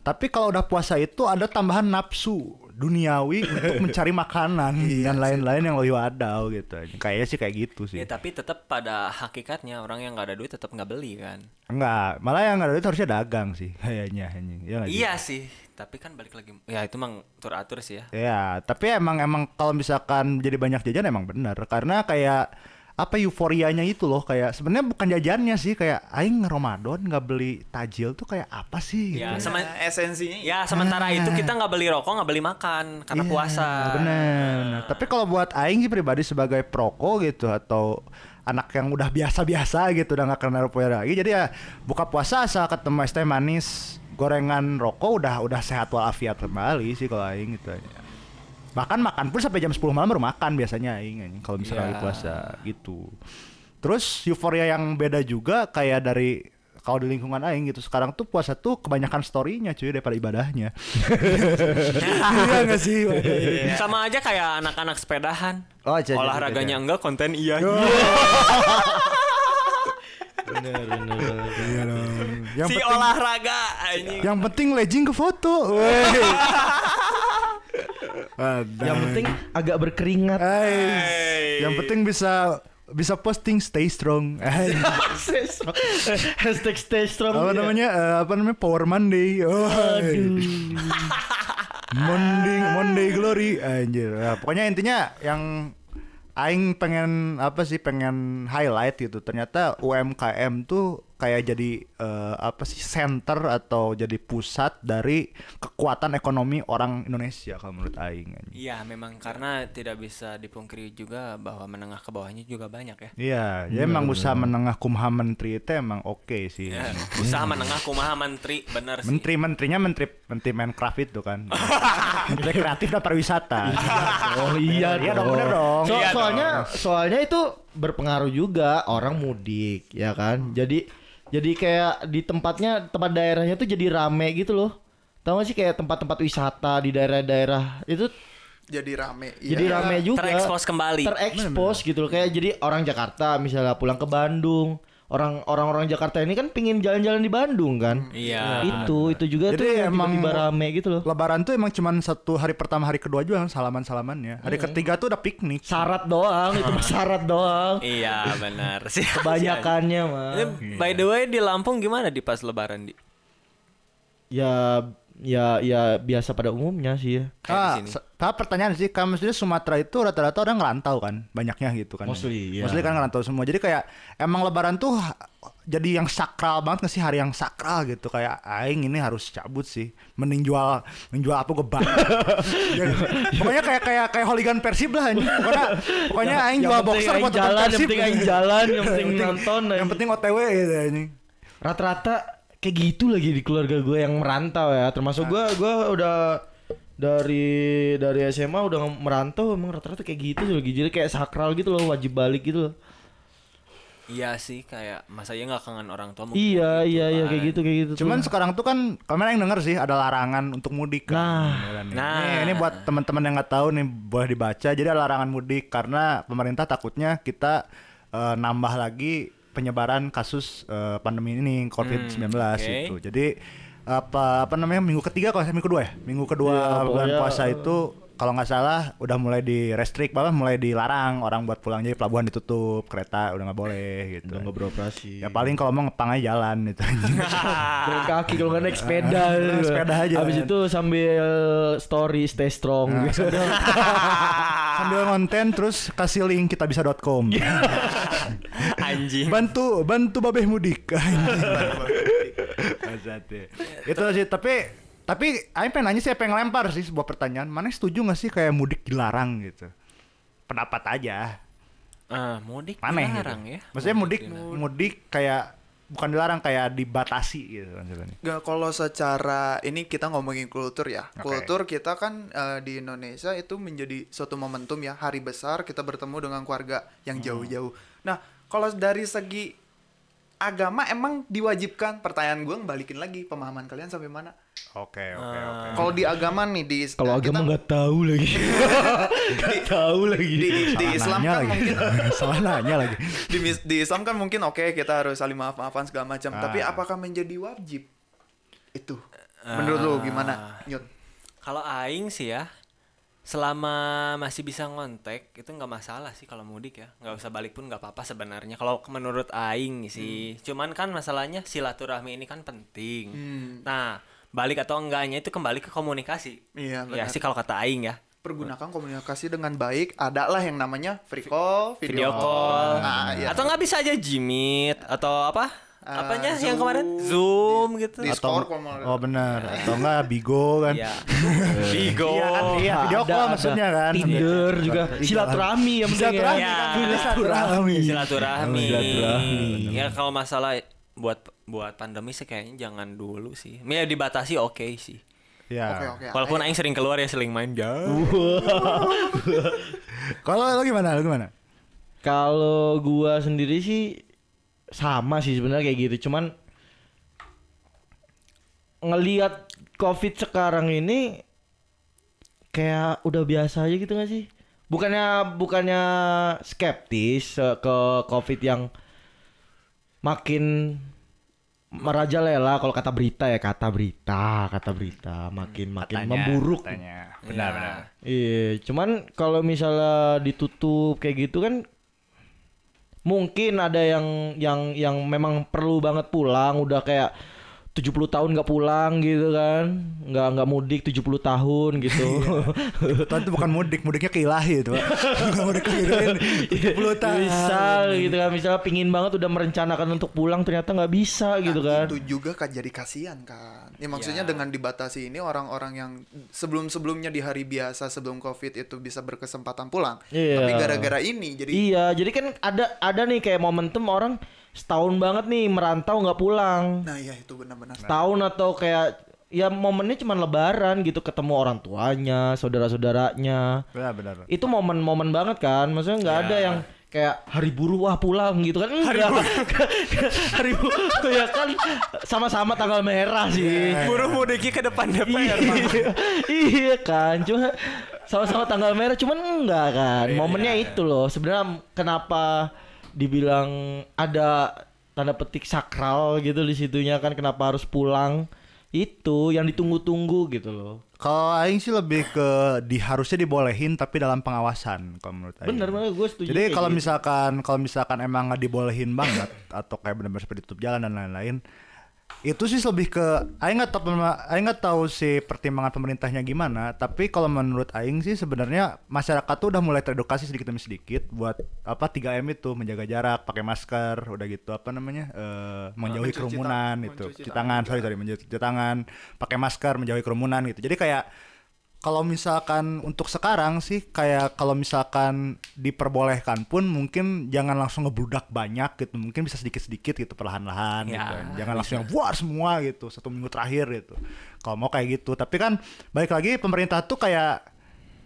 Speaker 1: Tapi kalau udah puasa itu ada tambahan nafsu duniawi untuk mencari makanan dan lain-lain yang lebih wadau gitu. Kayaknya sih kayak gitu sih.
Speaker 2: Ya tapi tetap pada hakikatnya orang yang nggak ada duit tetap nggak beli kan.
Speaker 1: Enggak, malah yang ada itu harusnya dagang sih kayaknya anjing. Iya nggak sih?
Speaker 2: Iya sih. Tapi kan balik lagi. Ya itu mang tur atur sih ya.
Speaker 1: Ya, tapi emang emang kalau misalkan jadi banyak jajan emang benar karena kayak apa euforianya itu loh kayak sebenarnya bukan jajannya sih kayak aing Ramadan nggak beli tajil tuh kayak apa sih gitu.
Speaker 2: Ya,
Speaker 4: Nah,
Speaker 2: sama
Speaker 4: esensinya
Speaker 2: Ya sementara itu kita nggak beli rokok nggak beli makan karena
Speaker 1: Iya,
Speaker 2: puasa.
Speaker 1: Bener, bener. Tapi kalau buat aing sih pribadi sebagai proko gitu atau anak yang udah biasa-biasa gitu udah nggak kenal rupiah lagi jadi ya buka puasa asal ketemu es teh manis gorengan rokok udah udah sehat walafiat kembali sih kalau aing gitu bahkan makan pun sampai jam 10 malam baru makan biasanya aing anjing, kalau misalnya
Speaker 2: Iya.
Speaker 1: lagi puasa gitu terus euforia yang beda juga kayak dari kalau di lingkungan aing gitu sekarang tuh puasa tuh kebanyakan storynya cuy daripada ibadahnya iya nggak sih
Speaker 2: Sama aja kayak anak-anak sepedahan.
Speaker 1: Oh, iya, iya,
Speaker 2: Olahraganya
Speaker 1: iya.
Speaker 2: enggak, konten iya.
Speaker 3: Bener, bener, bener.
Speaker 1: Iya dong. Yang
Speaker 2: si
Speaker 1: penting,
Speaker 2: olahraga anjing.
Speaker 1: yang penting legging ke foto.
Speaker 3: Yang penting agak berkeringat.
Speaker 1: Ais. Yang penting bisa bisa posting stay strong.
Speaker 3: Stay strong. Hashtag stay strong.
Speaker 1: apa
Speaker 3: ya.
Speaker 1: namanya? eh, apa namanya? Power Monday. Oh.
Speaker 3: Aduh.
Speaker 1: Monday Monday Glory anjir. Ya, pokoknya intinya yang aing pengen apa sih pengen highlight gitu. Ternyata UMKM tuh kayak jadi eh, apa sih center atau jadi pusat dari kekuatan ekonomi orang Indonesia kalau menurut aing.
Speaker 2: Iya, memang karena tidak bisa dipungkiri juga bahwa menengah ke bawahnya juga banyak ya.
Speaker 1: Iya, jadi emang usaha menengah kumham menteri itu emang oke sih.
Speaker 2: Ya, usaha menengah kumaha menteri bener sih.
Speaker 1: Menteri-menterinya menteri menteri Minecraft itu kan. menteri kreatif dan pariwisata.
Speaker 3: Oh iya,
Speaker 1: Iya dong, bener dong.
Speaker 3: So-
Speaker 2: Iya
Speaker 3: soalnya soalnya itu berpengaruh juga orang mudik ya kan. Jadi jadi kayak di tempatnya tempat daerahnya tuh jadi rame gitu loh. Tahu gak sih kayak tempat-tempat wisata di daerah-daerah itu
Speaker 4: Jadi rame.
Speaker 3: jadi
Speaker 4: Iya.
Speaker 3: rame juga.
Speaker 2: Terekspos kembali.
Speaker 3: Terekspos gitu loh. Kayak jadi orang Jakarta misalnya pulang ke Bandung. Orang orang-orang Jakarta ini kan pingin jalan-jalan di Bandung kan.
Speaker 2: Iya.
Speaker 3: Itu itu juga
Speaker 1: Jadi
Speaker 3: tuh yang
Speaker 1: emang-
Speaker 3: tiba-tiba rame gitu loh.
Speaker 1: Lebaran tuh emang cuman satu hari pertama hari kedua juga kan salaman-salamannya. Hari ketiga tuh udah piknik.
Speaker 3: Syarat doang, itu mah syarat doang.
Speaker 2: Iya, benar sih.
Speaker 3: Kebanyakannya mah.
Speaker 2: By the way di Lampung gimana di pas lebaran di?
Speaker 3: Ya ya ya biasa pada umumnya sih ya.
Speaker 1: Ah, ah, pertanyaan sih, kamu maksudnya Sumatera itu rata-rata orang ngerantau kan, banyaknya gitu kan.
Speaker 3: Mostly, iya.
Speaker 1: Mostly kan ngerantau semua. Jadi kayak emang Lebaran tuh jadi yang sakral banget nggak sih hari yang sakral gitu kayak aing ini harus cabut sih mending jual menjual apa gue bang pokoknya kayak kayak kayak hooligan persib lah anjing. pokoknya pokoknya aing jual boxer buat
Speaker 3: jalan, yang
Speaker 1: persib
Speaker 3: penting aing jalan, yang penting nonton.
Speaker 1: yang penting otw gitu anjing
Speaker 3: rata-rata kayak gitu lagi di keluarga gue yang merantau ya. Termasuk gue gue udah dari dari SMA udah merantau emang rata-rata kayak gitu lagi jadi kayak sakral gitu loh wajib balik gitu loh.
Speaker 2: Iya sih kayak masa ya nggak kangen orang tua mungkin
Speaker 3: Iya
Speaker 2: gitu
Speaker 3: iya iya
Speaker 2: kan.
Speaker 3: kayak gitu kayak gitu.
Speaker 1: Cuman
Speaker 3: tuh.
Speaker 1: sekarang tuh kan kemarin yang denger sih ada larangan untuk mudik kan.
Speaker 3: Nah.
Speaker 1: Kan, nih.
Speaker 2: Nah.
Speaker 1: Ini, ini buat teman-teman yang nggak tahu nih boleh dibaca. Jadi ada larangan mudik karena pemerintah takutnya kita eh, nambah lagi penyebaran kasus eh, pandemi ini COVID-19
Speaker 2: oke.
Speaker 1: itu. Jadi apa apa namanya minggu ketiga kalau saya minggu kedua ya minggu kedua
Speaker 3: Iya,
Speaker 1: bulan
Speaker 3: pokoknya,
Speaker 1: puasa itu kalau nggak salah udah mulai di restrict bahwa mulai dilarang orang buat pulang jadi pelabuhan ditutup kereta udah nggak boleh gitu
Speaker 3: udah nggak beroperasi.
Speaker 1: ya paling kalau mau ngepang aja jalan gitu
Speaker 3: Jalan kaki kalau nggak naik sepeda.
Speaker 1: Naik sepeda aja.
Speaker 3: Habis itu sambil story stay strong
Speaker 1: Nah,
Speaker 3: gitu.
Speaker 1: sambil konten terus kasih link kita bisa.com
Speaker 2: Anjing.
Speaker 1: bantu bantu babeh mudik itu sih tapi tapi Aing pengen nanya sih pengen lempar sih sebuah pertanyaan mana setuju gak sih kayak mudik dilarang gitu pendapat aja
Speaker 2: Ah, mudik
Speaker 1: mana
Speaker 2: dilarang
Speaker 1: gitu
Speaker 2: ya.
Speaker 1: maksudnya mudik
Speaker 2: dilarang.
Speaker 1: mudik kayak bukan dilarang kayak dibatasi gitu maksudnya
Speaker 4: Gak kalau secara ini kita ngomongin kultur ya.
Speaker 1: Oke.
Speaker 4: Kultur kita kan eh, di Indonesia itu menjadi suatu momentum ya hari besar kita bertemu dengan keluarga yang jauh-jauh. Nah kalau dari segi agama emang diwajibkan. Pertanyaan gue balikin lagi pemahaman kalian sampai mana?
Speaker 1: oke oke oke
Speaker 4: Kalau di agama nih di
Speaker 3: Kalau
Speaker 4: kita-
Speaker 3: agama nggak tahu lagi. Nggak tahu lagi.
Speaker 4: di, di Islam kan
Speaker 1: lagi.
Speaker 4: mungkin
Speaker 1: salah nanya lagi
Speaker 4: di, di Islam kan mungkin oke kita harus saling maaf-maafan segala macam.
Speaker 1: Ah.
Speaker 4: Tapi apakah menjadi wajib? Itu menurut lo gimana, Nyut?
Speaker 2: Kalau aing sih ya selama masih bisa ngontek itu nggak masalah sih kalau mudik ya. Nggak usah balik pun nggak apa-apa sebenarnya. Kalau menurut aing sih cuman kan masalahnya silaturahmi ini kan penting.
Speaker 4: Hmm.
Speaker 2: nah balik atau enggaknya itu kembali ke komunikasi.
Speaker 4: Iya,
Speaker 2: ya
Speaker 4: benar.
Speaker 2: sih kalau kata aing ya.
Speaker 4: Pergunakan komunikasi dengan baik adalah yang namanya free call, video,
Speaker 2: video call.
Speaker 4: Nah, iya.
Speaker 2: atau nggak bisa aja jimit atau apa
Speaker 4: Eh,
Speaker 2: apanya yang
Speaker 4: Zoom.
Speaker 2: kemarin zoom gitu
Speaker 4: Discord
Speaker 1: atau
Speaker 4: kalau
Speaker 1: oh benar atau enggak bigo kan
Speaker 2: Iya. Bigo.
Speaker 1: Iya kan, iya video
Speaker 3: Ada-
Speaker 1: call
Speaker 3: ada
Speaker 1: maksudnya kan.
Speaker 3: Tinder juga silaturahmi yang penting ya.
Speaker 1: Silaturahmi
Speaker 2: Ya.
Speaker 1: kan, silaturahmi.
Speaker 2: silaturahmi.
Speaker 3: Silaturahmi.
Speaker 2: Ya kalau masalah buat buat pandemi sih kayaknya jangan dulu sih. Ya dibatasi oke sih.
Speaker 1: Ya.
Speaker 4: Oke, oke.
Speaker 2: Walaupun aing sering keluar ya sering main jauh.
Speaker 1: Kalau lo gimana? Lo gimana?
Speaker 3: Kalau gua sendiri sih sama sih sebenarnya kayak gitu. Cuman ngelihat Covid sekarang ini kayak udah biasa aja gitu gak sih? Bukannya bukannya skeptis ke Covid yang makin merajalela kalau kata berita ya kata berita kata berita makin makin
Speaker 1: Katanya,
Speaker 3: memburuk
Speaker 1: katanya. Benar,
Speaker 2: Ya.
Speaker 1: benar.
Speaker 3: Iya, cuman kalau misalnya ditutup kayak gitu kan mungkin ada yang yang yang memang perlu banget pulang udah kayak 70 tahun nggak pulang gitu kan nggak nggak mudik 70 tahun gitu
Speaker 1: Tuhan itu bukan mudik, mudiknya ke ilahi itu. Bukan mudik ke ilahi. 70 tahun.
Speaker 3: misal gitu kan misalnya pingin banget udah merencanakan untuk pulang ternyata nggak bisa gitu
Speaker 4: Nah,
Speaker 3: kan
Speaker 4: Itu juga kan jadi kasihan kan. Ya maksudnya
Speaker 2: Ya.
Speaker 4: dengan dibatasi ini orang-orang yang sebelum-sebelumnya di hari biasa sebelum Covid itu bisa berkesempatan pulang.
Speaker 3: Iya.
Speaker 4: Tapi gara-gara ini jadi
Speaker 3: iya jadi kan ada ada nih kayak momentum orang setahun banget nih merantau nggak pulang.
Speaker 4: Nah, iya itu benar-benar.
Speaker 3: setahun atau kayak ya momennya cuma lebaran gitu ketemu orang tuanya saudara-saudaranya.
Speaker 1: Ya benar.
Speaker 3: itu momen-momen banget kan maksudnya nggak ada yang kayak hari buruh wah pulang gitu kan. Enggak hari buruh ya kan sama-sama tanggal merah sih.
Speaker 2: Buruh mudiknya ke depan DPR,
Speaker 3: iya, iya kan cuma sama-sama tanggal merah cuman enggak kan. Momennya itu loh sebenarnya kenapa dibilang ada tanda petik sakral gitu di situnya kan kenapa harus pulang itu yang ditunggu-tunggu gitu loh
Speaker 1: Kalau aing sih lebih ke di harusnya dibolehin tapi dalam pengawasan kalau menurut aing.
Speaker 3: bener bener gue setuju
Speaker 1: Jadi kalau
Speaker 3: gitu.
Speaker 1: misalkan kalau misalkan emang nggak dibolehin banget atau kayak benar-benar seperti tutup jalan dan lain-lain, itu sih lebih ke aing nggak tahu aing nggak tahu sih pertimbangan pemerintahnya gimana, tapi kalau menurut aing sih sebenarnya masyarakat tuh udah mulai teredukasi sedikit demi sedikit buat apa 3M itu menjaga jarak, pakai masker, udah gitu apa namanya? eh, menjauhi kerumunan itu, cuci
Speaker 4: tangan
Speaker 1: tangan, sorry sorry mencuci tangan, pakai masker, menjauhi kerumunan gitu. Jadi kayak kalau misalkan untuk sekarang sih kayak kalau misalkan diperbolehkan pun mungkin jangan langsung ngebludak banyak gitu. Mungkin bisa sedikit-sedikit gitu perlahan-lahan
Speaker 2: Ya,
Speaker 1: gitu. Jangan langsung yang buar semua gitu satu minggu terakhir gitu. Kalau mau kayak gitu. Tapi kan balik lagi pemerintah tuh kayak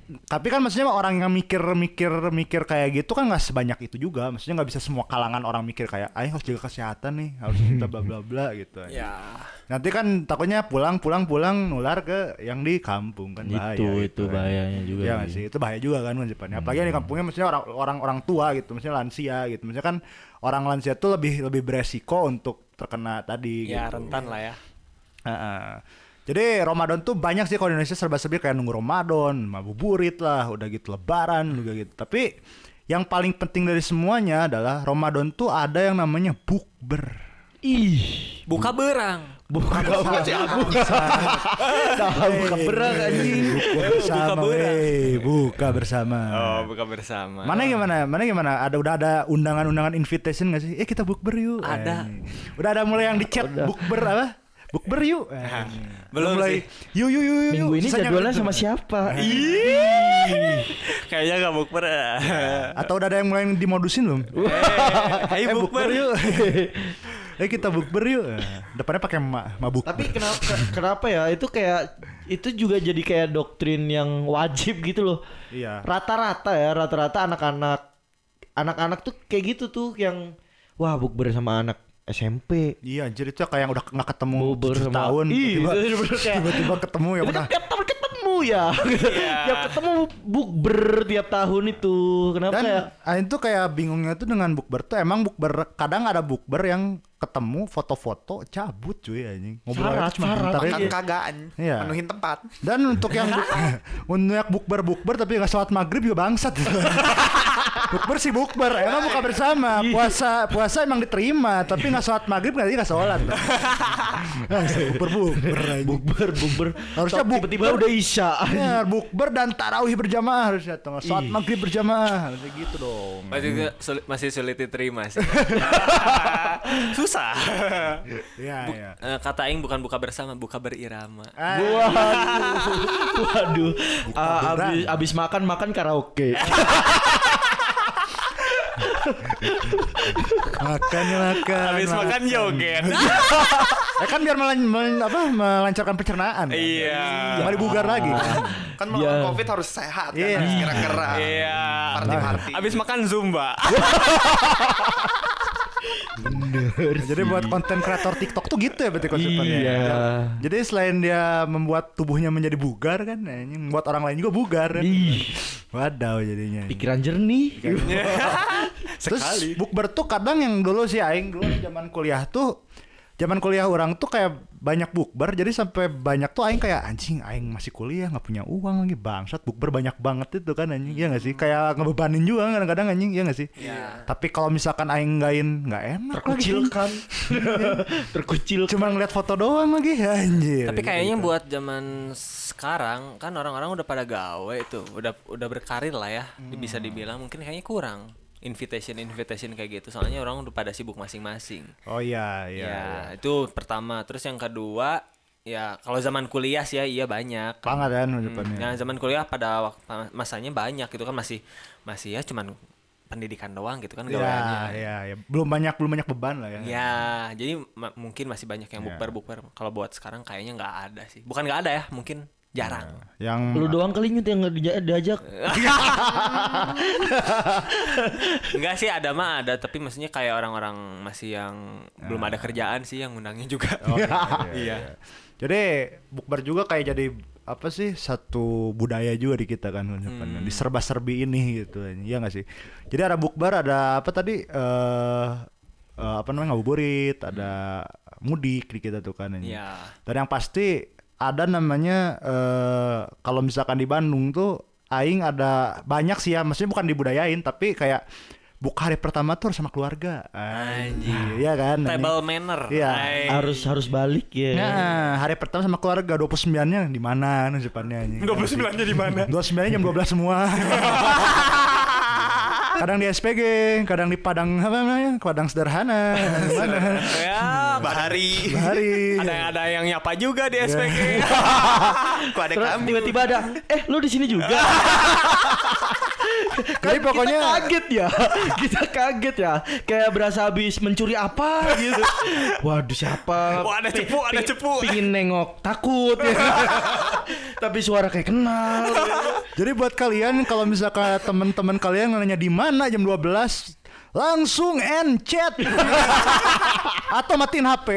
Speaker 1: tapi kan maksudnya orang yang mikir-mikir mikir kayak gitu kan nggak sebanyak itu juga maksudnya nggak bisa semua kalangan orang mikir kayak ayo harus jaga kesehatan nih harus kita bla bla bla gitu
Speaker 2: Ya.
Speaker 1: nanti kan takutnya pulang pulang pulang nular ke yang di kampung kan bahaya
Speaker 3: itu
Speaker 1: gitu
Speaker 3: itu
Speaker 1: kan.
Speaker 3: bahayanya juga
Speaker 1: Iya
Speaker 3: sih.
Speaker 1: itu bahaya juga kan konsepnya apalagi yang di kampungnya maksudnya orang orang orang tua gitu maksudnya lansia gitu maksudnya kan orang lansia tuh lebih lebih beresiko untuk terkena tadi
Speaker 2: Ya
Speaker 1: gitu.
Speaker 2: rentan lah ya.
Speaker 1: Heeh. Jadi Ramadan tuh banyak sih kalau di Indonesia serba-serbi kayak nunggu Ramadan, mabuburit lah, udah gitu lebaran juga gitu. Tapi yang paling penting dari semuanya adalah Ramadan tuh ada yang namanya bukber.
Speaker 3: ih
Speaker 2: Buka berang.
Speaker 3: bukan Nah, bukan berang anjing
Speaker 1: Buka bersama,
Speaker 2: Buka berang.
Speaker 1: wey. buka bersama.
Speaker 2: Oh, buka bersama.
Speaker 1: Mana gimana? Mana gimana? Ada udah ada undangan-undangan invitation gak sih? Eh kita bukber yuk.
Speaker 2: Ada.
Speaker 1: Eh, Udah ada mulai yang di chat bukber apa? Bukber yuk. Eh,
Speaker 2: belum
Speaker 1: mulai,
Speaker 2: sih.
Speaker 1: Yuk yuk yuk yuk.
Speaker 3: minggu ini
Speaker 1: Sisanya
Speaker 3: jadwalnya sama siapa
Speaker 2: Kayaknya gak bukber.
Speaker 1: Atau udah ada yang mulai dimodusin belum?
Speaker 2: Ayo
Speaker 1: eh
Speaker 2: bukber.
Speaker 1: bukber yuk. eh kita bukber yuk. Depannya pakai ma mabuk.
Speaker 3: tapi kenapa kenapa ya itu kayak itu juga jadi kayak doktrin yang wajib gitu loh
Speaker 1: Iya.
Speaker 3: rata-rata ya rata-rata anak-anak anak-anak tuh kayak gitu tuh yang wah bukber sama anak SMP
Speaker 1: Iya anjir itu kayak yang udah nggak ketemu
Speaker 3: Bukber
Speaker 1: 7
Speaker 3: sama-
Speaker 1: tahun tiba-tiba, ketemu ya
Speaker 3: kan tiap tahun ketemu ya.
Speaker 2: Iya.
Speaker 3: tiap ketemu bukber tiap tahun itu. Kenapa
Speaker 1: dan
Speaker 3: ya
Speaker 1: ah, itu kayak bingungnya tuh dengan bukber tuh emang bukber kadang ada bukber yang ketemu foto-foto cabut cuy anjing ngobrol
Speaker 3: Syarat,
Speaker 1: aja cuma bentar aja.
Speaker 4: kagaan,
Speaker 1: Iya.
Speaker 4: menuhin tempat.
Speaker 1: dan untuk yang buk- untuk yang bukber bukber tapi nggak sholat maghrib juga bangsat bukber sih bukber emang buka bersama puasa puasa emang diterima tapi nggak sholat maghrib nanti nggak sholat bukber bukber
Speaker 3: bukber bukber
Speaker 1: Harusnya bukber.
Speaker 3: tiba-tiba udah isya
Speaker 1: Ya, bukber dan tarawih berjamaah harusnya tuh. Sholat maghrib berjamaah harusnya gitu dong.
Speaker 2: Masih sulit, masih sulit diterima sih. Susah.
Speaker 1: Iya, iya.
Speaker 2: eh, kata aing bukan buka bersama, buka berirama.
Speaker 1: Ah,
Speaker 3: Waduh, waduh. Ah,
Speaker 1: berang.
Speaker 3: abis, abis makan makan karaoke.
Speaker 1: makan makan.
Speaker 2: Habis makan joget.
Speaker 1: Eh kan biar melan, mel- apa, melancarkan pencernaan. kan?
Speaker 2: Iya.
Speaker 1: Kembali bugar lagi.
Speaker 4: Kan melawan
Speaker 3: Iya.
Speaker 4: covid harus sehat kan,
Speaker 1: Iya.
Speaker 4: harus gerak-gerak.
Speaker 2: Iya.
Speaker 4: Party-party.
Speaker 2: Habis makan zumba.
Speaker 1: Jadi buat konten kreator TikTok tuh gitu ya berarti konsepnya.
Speaker 3: Iya.
Speaker 1: Jadi selain dia membuat tubuhnya menjadi bugar kan, nah, membuat orang lain juga bugar kan.
Speaker 3: Ih,
Speaker 1: Wadaw jadinya.
Speaker 3: pikiran jernih.
Speaker 1: Terus bukber tuh kadang yang dulu sih aing dulu zaman kuliah tuh zaman kuliah orang tuh kayak banyak bukber jadi sampai banyak tuh aing kayak anjing aing masih kuliah nggak punya uang lagi bangsat bukber banyak banget itu kan anjing. Iya nggak sih? Kayak ngebebanin juga kadang-kadang anjing iya nggak sih?
Speaker 2: Iya.
Speaker 1: tapi kalau misalkan aing nggain nggak enak lagi.
Speaker 3: Terkucilkan. Terkucilkan.
Speaker 1: Cuma ngeliat foto doang lagi anjir.
Speaker 2: Tapi kayaknya buat zaman sekarang kan orang-orang udah pada gawe tuh, udah udah berkarir lah ya, bisa dibilang mungkin kayaknya kurang invitation invitation kayak gitu. Soalnya orang udah pada sibuk masing-masing.
Speaker 1: oh iya iya,
Speaker 2: ya,
Speaker 1: iya.
Speaker 2: itu pertama. Terus yang kedua, ya kalau zaman kuliah sih ya iya banyak.
Speaker 1: banget kan
Speaker 2: Hmm,
Speaker 1: depannya
Speaker 2: Nah, zaman kuliah pada waktu masanya banyak gitu kan masih masih ya cuman pendidikan doang gitu kan
Speaker 1: Iya,
Speaker 2: gaweannya.
Speaker 1: iya, iya. Belum banyak belum banyak beban lah ya.
Speaker 2: Ya, jadi ma- mungkin masih banyak yang
Speaker 1: Ya.
Speaker 2: bukber-bukber. Kalau buat sekarang kayaknya nggak ada sih. Bukan nggak ada ya, mungkin jarang.
Speaker 1: Yang
Speaker 3: lu doang kali nyut yang nggak diajak
Speaker 2: Enggak sih ada mah ada, tapi maksudnya kayak orang-orang masih yang belum ada kerjaan sih yang undangnya juga.
Speaker 1: Oh, iya, iya,
Speaker 2: Iya.
Speaker 1: Jadi bukber juga kayak jadi apa sih satu budaya juga di kita kan.
Speaker 2: Hmm.
Speaker 1: di serba-serbi ini gitu Iya gak sih? Jadi ada bukber ada apa tadi eh eh, apa namanya ngabuburit, ada mudik di kita tuh kan ini.
Speaker 2: Iya.
Speaker 1: Dan yang pasti ada namanya eh kalau misalkan di Bandung tuh aing ada banyak sih ya, maksudnya bukan dibudayain tapi kayak buka hari pertama tuh harus sama keluarga. Anjir, iya kan?
Speaker 2: Table manner.
Speaker 1: Iya.
Speaker 3: Harus harus balik ya
Speaker 1: Nah, hari pertama sama keluarga 29-nya di mana nih depannya anjing.
Speaker 2: 29-nya di mana?
Speaker 1: 29-nya jam 12 semua. kadang di SPG, kadang di Padang apa namanya? Padang sederhana. Mana?
Speaker 2: ya, Bahari.
Speaker 1: Bahari.
Speaker 2: Ada yang ada yang nyapa juga di SPG. Kok ada kamu?
Speaker 3: tiba-tiba ada eh lu di sini juga
Speaker 1: Jadi pokoknya
Speaker 3: kita kaget ya. Kita kaget ya. Kayak berasa habis mencuri apa gitu. Waduh siapa?
Speaker 2: Wah, ada cepu, ada cepu.
Speaker 3: pingin nengok takut. Ya. tapi suara kayak kenal.
Speaker 1: Jadi buat kalian kalau misalkan teman-teman kalian nanya di mana jam 12 langsung end chat. Atau matiin HP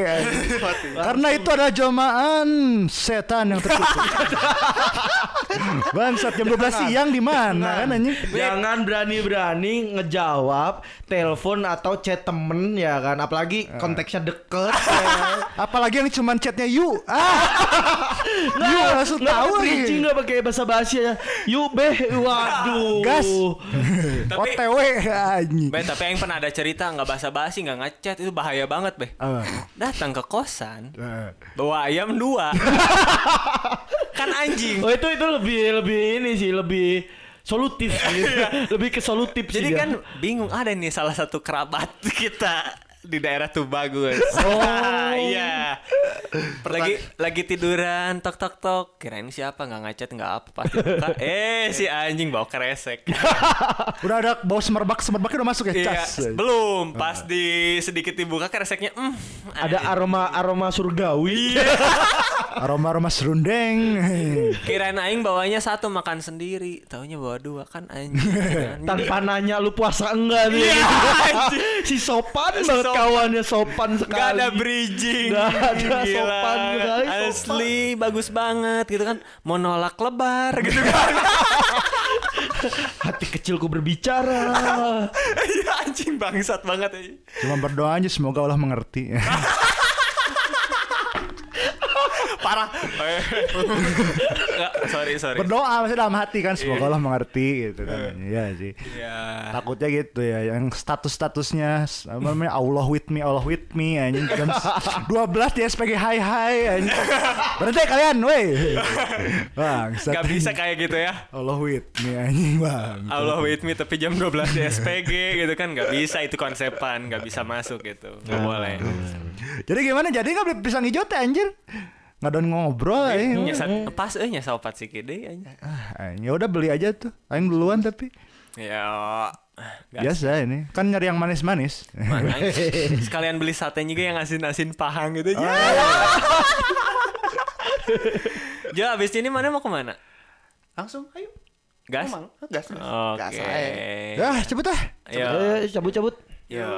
Speaker 1: karena itu adalah jelmaan setan yang terkutuk bangsat jam 12 siang di mana kan anjing?
Speaker 3: Jangan berani-berani ngejawab telepon atau chat temen ya kan? Apalagi konteksnya deket ya.
Speaker 1: apalagi yang cuman chatnya you ah. You langsung
Speaker 3: nggak
Speaker 1: tahu nih.
Speaker 3: nggak pakai bahasa basi ya yuk beh waduh.
Speaker 1: Gas.
Speaker 2: Tapi-
Speaker 1: OTW anjing.
Speaker 2: Tapi yang pernah ada cerita nggak basa-basi nggak ngechat itu bahaya banget, Be.
Speaker 1: Apa?
Speaker 2: Datang ke kosan,
Speaker 1: Eh.
Speaker 2: bawa ayam dua. kan anjing.
Speaker 3: Oh itu itu lebih lebih ini sih lebih solutif sih. lebih ke solutif sih.
Speaker 2: Jadi
Speaker 3: dia.
Speaker 2: kan bingung ada nih salah satu kerabat kita di daerah Tubagus.
Speaker 3: Oh.
Speaker 2: iya. Lagi lagi tiduran tok tok tok. Kirain siapa nggak ngechat nggak apa pasti buka. Eh si anjing bawa kresek.
Speaker 1: udah ada bau semerbak semerbaknya udah masuk ya
Speaker 2: Iya,
Speaker 1: cas
Speaker 2: belum. Pas di sedikit dibuka kreseknya, mm,
Speaker 3: ada aroma aroma surgawi.
Speaker 1: aroma aroma serundeng
Speaker 2: Kirain aing bawanya satu makan sendiri, taunya bawa dua kan anjing.
Speaker 3: Tanpa nanya lu puasa enggak nih.
Speaker 2: Iya,
Speaker 3: si sopan
Speaker 2: Si
Speaker 3: banget
Speaker 2: sopan.
Speaker 3: kawannya sopan sekali.
Speaker 2: Gak ada bridging
Speaker 3: Nggak ada
Speaker 2: Gila.
Speaker 3: sopan sekali, sopan.
Speaker 2: Asli bagus banget gitu kan Mau nolak lebar gitu kan
Speaker 3: Hati kecilku berbicara.
Speaker 2: Iya anjing bangsat banget aja
Speaker 1: cuma berdoa aja semoga Allah mengerti
Speaker 2: Parah. Nggak, Sorry sorry.
Speaker 1: Berdoa masih dalam hati kan semoga Allah mengerti gitu kan. Iya. Sih.
Speaker 2: Ya
Speaker 1: takutnya gitu ya yang status statusnya apa namanya Allah with me Allah with me anjing. Jam 12 di SPG hai hai anjing. Berhenti kalian weh. Bang
Speaker 2: Gak bisa kayak gitu ya.
Speaker 1: Allah with me anjing bang
Speaker 2: Allah with me tapi jam 12 di SPG gitu kan. Gak bisa itu konsepan Gak bisa masuk gitu. Gak boleh.
Speaker 1: Jadi gimana? Jadi nggak beli pisang hijau teh anjir nggak ada ngobrol eh.
Speaker 2: Nyesa, Pas eh nyesa opat sih kede.
Speaker 1: Ah, ya udah beli aja tuh aing duluan tapi
Speaker 2: Ya
Speaker 1: biasa ini kan nyari yang manis-manis?
Speaker 2: Sekalian beli sate juga yang asin-asin pahang gitu.
Speaker 1: Oh,
Speaker 2: Ya.
Speaker 1: iya.
Speaker 2: Jo, abis ini mana mau ke mana?
Speaker 4: Langsung ayo.
Speaker 2: Gas?
Speaker 4: Emang, gas.
Speaker 2: Oke.
Speaker 4: Gas aja.
Speaker 1: ya cepet ah
Speaker 2: Yo.
Speaker 3: Eh, cabut-cabut.
Speaker 2: Yo.